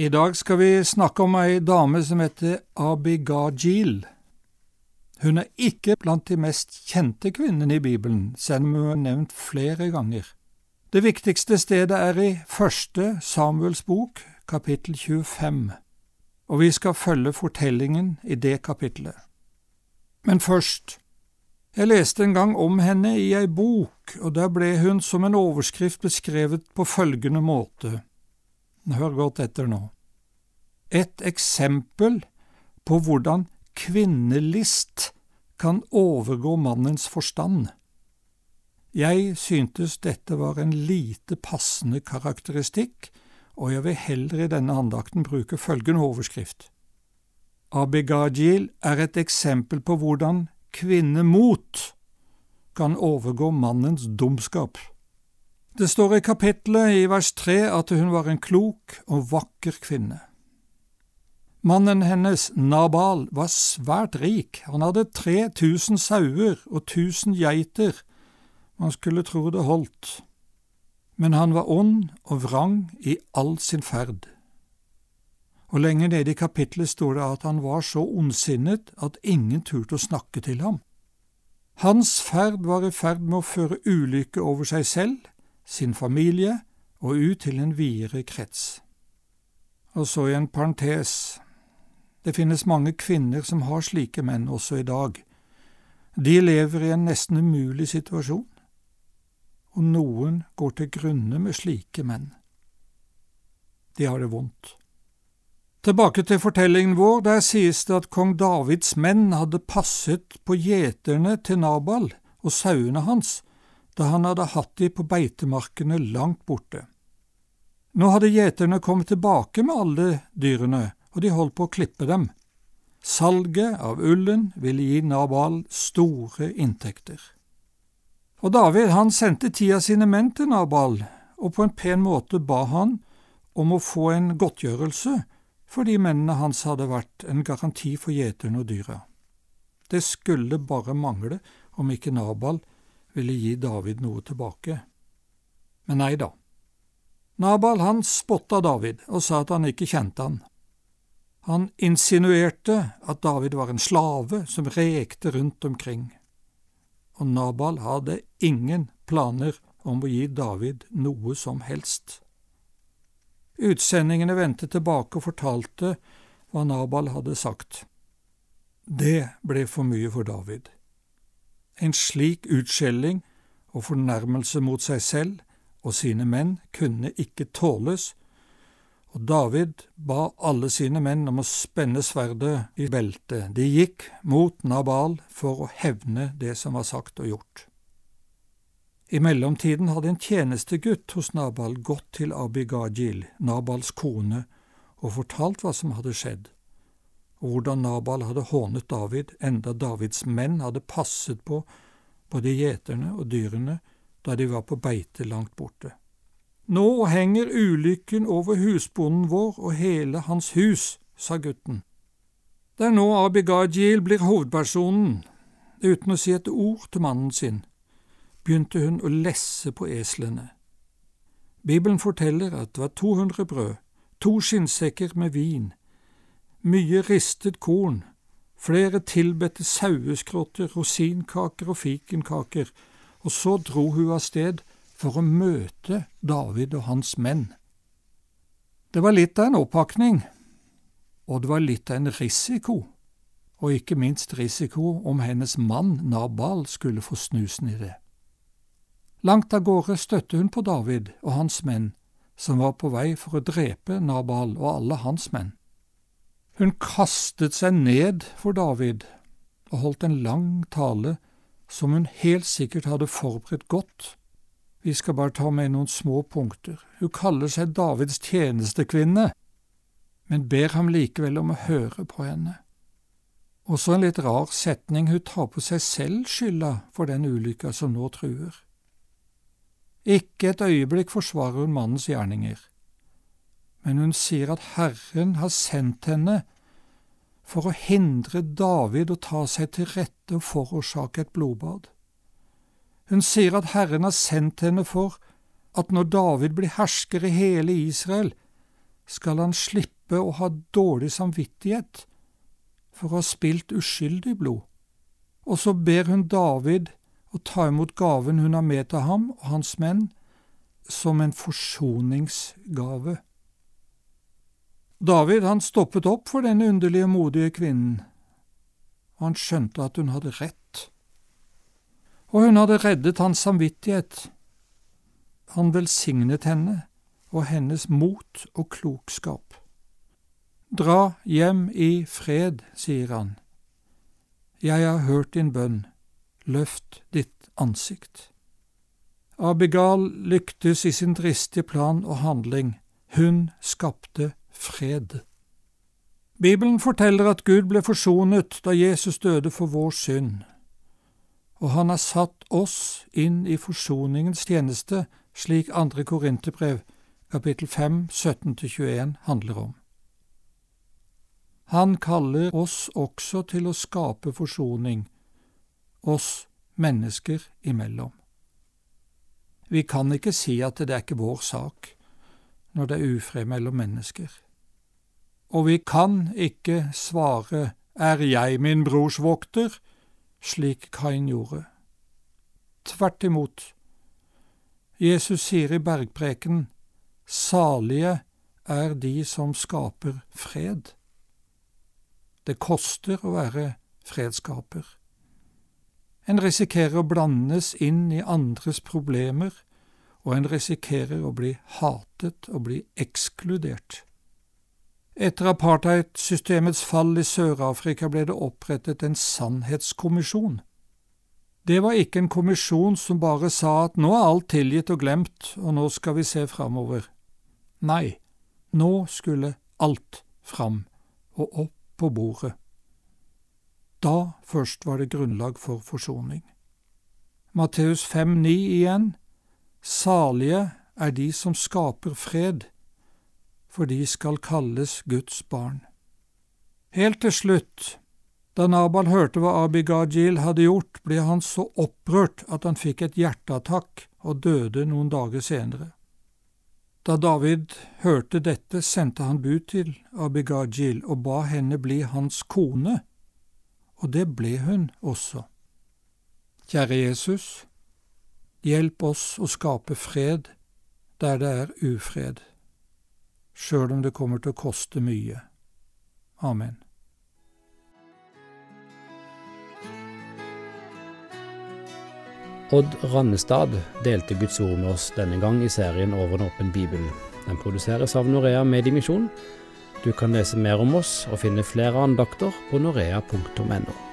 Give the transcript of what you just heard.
I dag skal vi snakke om ei dame som heter Abigajil. Hun er ikke blant de mest kjente kvinnene i Bibelen, selv om hun er nevnt flere ganger. Det viktigste stedet er i første Samuels bok, kapittel 25, og vi skal følge fortellingen i det kapittelet. Men først, jeg leste en gang om henne i ei bok, og der ble hun som en overskrift beskrevet på følgende måte. Hør godt etter nå. Et eksempel på hvordan kvinnelist kan overgå mannens forstand. Jeg syntes dette var en lite passende karakteristikk, og jeg vil heller i denne andakten bruke følgende overskrift. Abigajil er et eksempel på hvordan kvinnemot kan overgå mannens dumskap. Det står i kapittelet i vers tre at hun var en klok og vakker kvinne. Mannen hennes, Nabal, var svært rik, han hadde 3000 sauer og 1000 geiter, man skulle tro det holdt, men han var ond og vrang i all sin ferd. Og lenger nede i kapittelet står det at han var så ondsinnet at ingen turte å snakke til ham. Hans ferd var i ferd med å føre ulykke over seg selv, sin familie og ut til en videre krets. Og så i en parentes, det finnes mange kvinner som har slike menn også i dag. De lever i en nesten umulig situasjon, og noen går til grunne med slike menn. De har det vondt. Tilbake til fortellingen vår, der sies det at kong Davids menn hadde passet på gjeterne til Nabal og sauene hans da han hadde hatt de på beitemarkene langt borte. Nå hadde gjeterne kommet tilbake med alle dyrene, og de holdt på å klippe dem. Salget av ullen ville gi Nabal store inntekter. Og David han sendte ti av sine menn til Nabal, og på en pen måte ba han om å få en godtgjørelse fordi mennene hans hadde vært en garanti for gjeterne og dyra. Det skulle bare mangle om ikke Nabal ville gi David noe tilbake. Men nei da. Nabal han spotta David og sa at han ikke kjente han. Han insinuerte at David var en slave som rekte rundt omkring, og Nabal hadde ingen planer om å gi David noe som helst. Utsendingene vendte tilbake og fortalte hva Nabal hadde sagt. Det ble for mye for David. En slik utskjelling og fornærmelse mot seg selv og sine menn kunne ikke tåles, og David ba alle sine menn om å spenne sverdet i beltet. De gikk mot Nabal for å hevne det som var sagt og gjort. I mellomtiden hadde en tjenestegutt hos Nabal gått til Abigajil, Nabals kone, og fortalt hva som hadde skjedd og hvordan Nabal hadde hånet David, enda Davids menn hadde passet på både gjeterne og dyrene da de var på beite langt borte. Nå henger ulykken over husbonden vår og hele hans hus, sa gutten. Det er nå Abigajil blir hovedpersonen. Uten å si et ord til mannen sin, begynte hun å lesse på eslene. Bibelen forteller at det var 200 brød, to skinnsekker med vin, mye ristet korn, flere tilbedte saueskrotter, rosinkaker og fikenkaker, og så dro hun av sted for å møte David og hans menn. Det var litt av en oppakning, og det var litt av en risiko, og ikke minst risiko om hennes mann Nabal skulle få snusen i det. Langt av gårde støtte hun på David og hans menn, som var på vei for å drepe Nabal og alle hans menn. Hun kastet seg ned for David og holdt en lang tale som hun helt sikkert hadde forberedt godt. Vi skal bare ta med noen små punkter. Hun kaller seg Davids tjenestekvinne, men ber ham likevel om å høre på henne. Også en litt rar setning, hun tar på seg selv skylda for den ulykka som nå truer. Ikke et øyeblikk forsvarer hun mannens gjerninger men hun sier at Herren har sendt henne for å hindre David å ta seg til rette og forårsake et blodbad. Hun sier at Herren har sendt henne for at når David blir hersker i hele Israel, skal han slippe å ha dårlig samvittighet for å ha spilt uskyldig blod. Og så ber hun David å ta imot gaven hun har med til ham og hans menn, som en forsoningsgave. David han stoppet opp for denne underlige, modige kvinnen, og han skjønte at hun hadde rett. Og hun hadde reddet hans samvittighet. Han velsignet henne og hennes mot og klokskap. Dra hjem i fred, sier han. Jeg har hørt din bønn, løft ditt ansikt. Abigal lyktes i sin dristige plan og handling. Hun skapte fred. Bibelen forteller at Gud ble forsonet da Jesus døde for vår synd, og han har satt oss inn i forsoningens tjeneste, slik andre Korinterbrev, kapittel 5, 17–21 handler om. Han kaller oss også til å skape forsoning, oss mennesker imellom. Vi kan ikke si at det er ikke vår sak når det er ufred mellom mennesker. Og vi kan ikke svare Er jeg min brors vokter? slik Kain gjorde. Tvert imot. Jesus sier i bergpreken Salige er de som skaper fred. Det koster å være fredsskaper. En risikerer å blandes inn i andres problemer, og en risikerer å bli hatet og bli ekskludert. Etter apartheidsystemets fall i Sør-Afrika ble det opprettet en sannhetskommisjon. Det var ikke en kommisjon som bare sa at nå er alt tilgitt og glemt, og nå skal vi se framover. Nei, nå skulle alt fram og opp på bordet. Da først var det grunnlag for forsoning. Matteus 5,9 igjen, salige er de som skaper fred, for de skal kalles Guds barn. Helt til slutt, da Nabal hørte hva Abigajil hadde gjort, ble han så opprørt at han fikk et hjerteattakk og døde noen dager senere. Da David hørte dette, sendte han bud til Abigajil og ba henne bli hans kone, og det ble hun også. Kjære Jesus, hjelp oss å skape fred der det er ufred, sjøl om det kommer til å koste mye. Amen. Odd Rannestad delte Guds ord med oss denne gang i serien Over en åpen bibel. Den produseres av Norea Mediemisjon. Du kan lese mer om oss og finne flere andakter på norea.no.